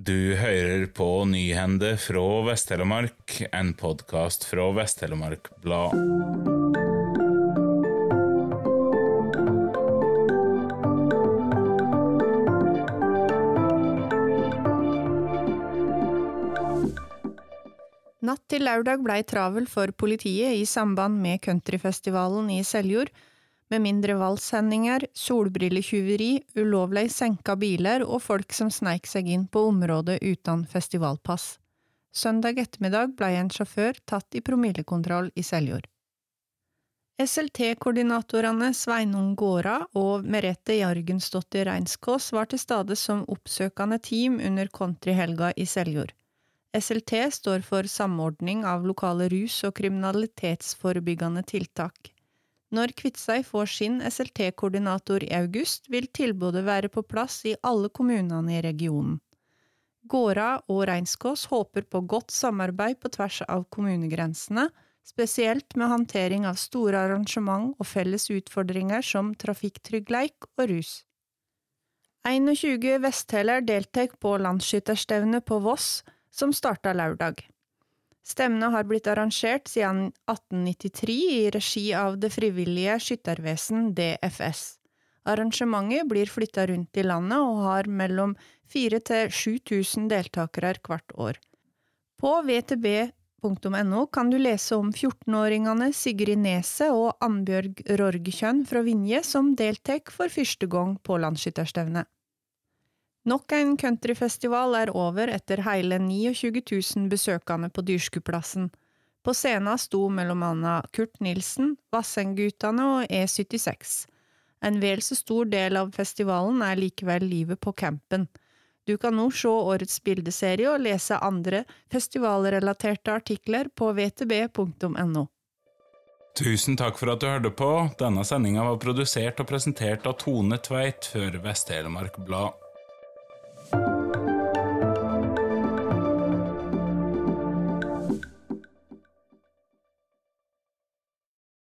Du hører på Nyhende fra Vest-Telemark, en podkast fra Vest-Telemark Blad. Natt til lørdag blei travel for politiet i samband med countryfestivalen i Seljord, med mindre valgshendinger, solbrilletyveri, ulovlig senka biler og folk som sneik seg inn på området uten festivalpass. Søndag ettermiddag ble en sjåfør tatt i promillekontroll i Seljord. SLT-koordinatorene Sveinung Gåra og Merete Jargensdottir Reinskås var til stede som oppsøkende team under countryhelga i Seljord. SLT står for Samordning av lokale rus- og kriminalitetsforebyggende tiltak. Når Kviteseid får sin SLT-koordinator i august, vil tilbudet være på plass i alle kommunene i regionen. Gåra og Reinskås håper på godt samarbeid på tvers av kommunegrensene, spesielt med håndtering av store arrangement og felles utfordringer som trafikktryggleik og rus. 21 vestheler deltar på landsskytterstevnet på Voss, som starta lørdag. Stevnet har blitt arrangert siden 1893 i regi av Det frivillige skyttervesen, DFS. Arrangementet blir flytta rundt i landet og har mellom 4000 til 7000 deltakere hvert år. På vtb.no kan du lese om 14-åringene Sigrid Neset og Annbjørg Rorgkjønn fra Vinje som deltar for første gang på landsskytterstevnet. Nok en countryfestival er over etter hele 29 000 besøkende på Dyrskuplassen. På scenen sto mellom annet Kurt Nilsen, Vassendgutane og E76. En vel så stor del av festivalen er likevel livet på campen. Du kan nå se årets bildeserie og lese andre festivalrelaterte artikler på vtb.no. Tusen takk for at du hørte på. Denne sendinga var produsert og presentert av Tone Tveit for Vest-Telemark Blad.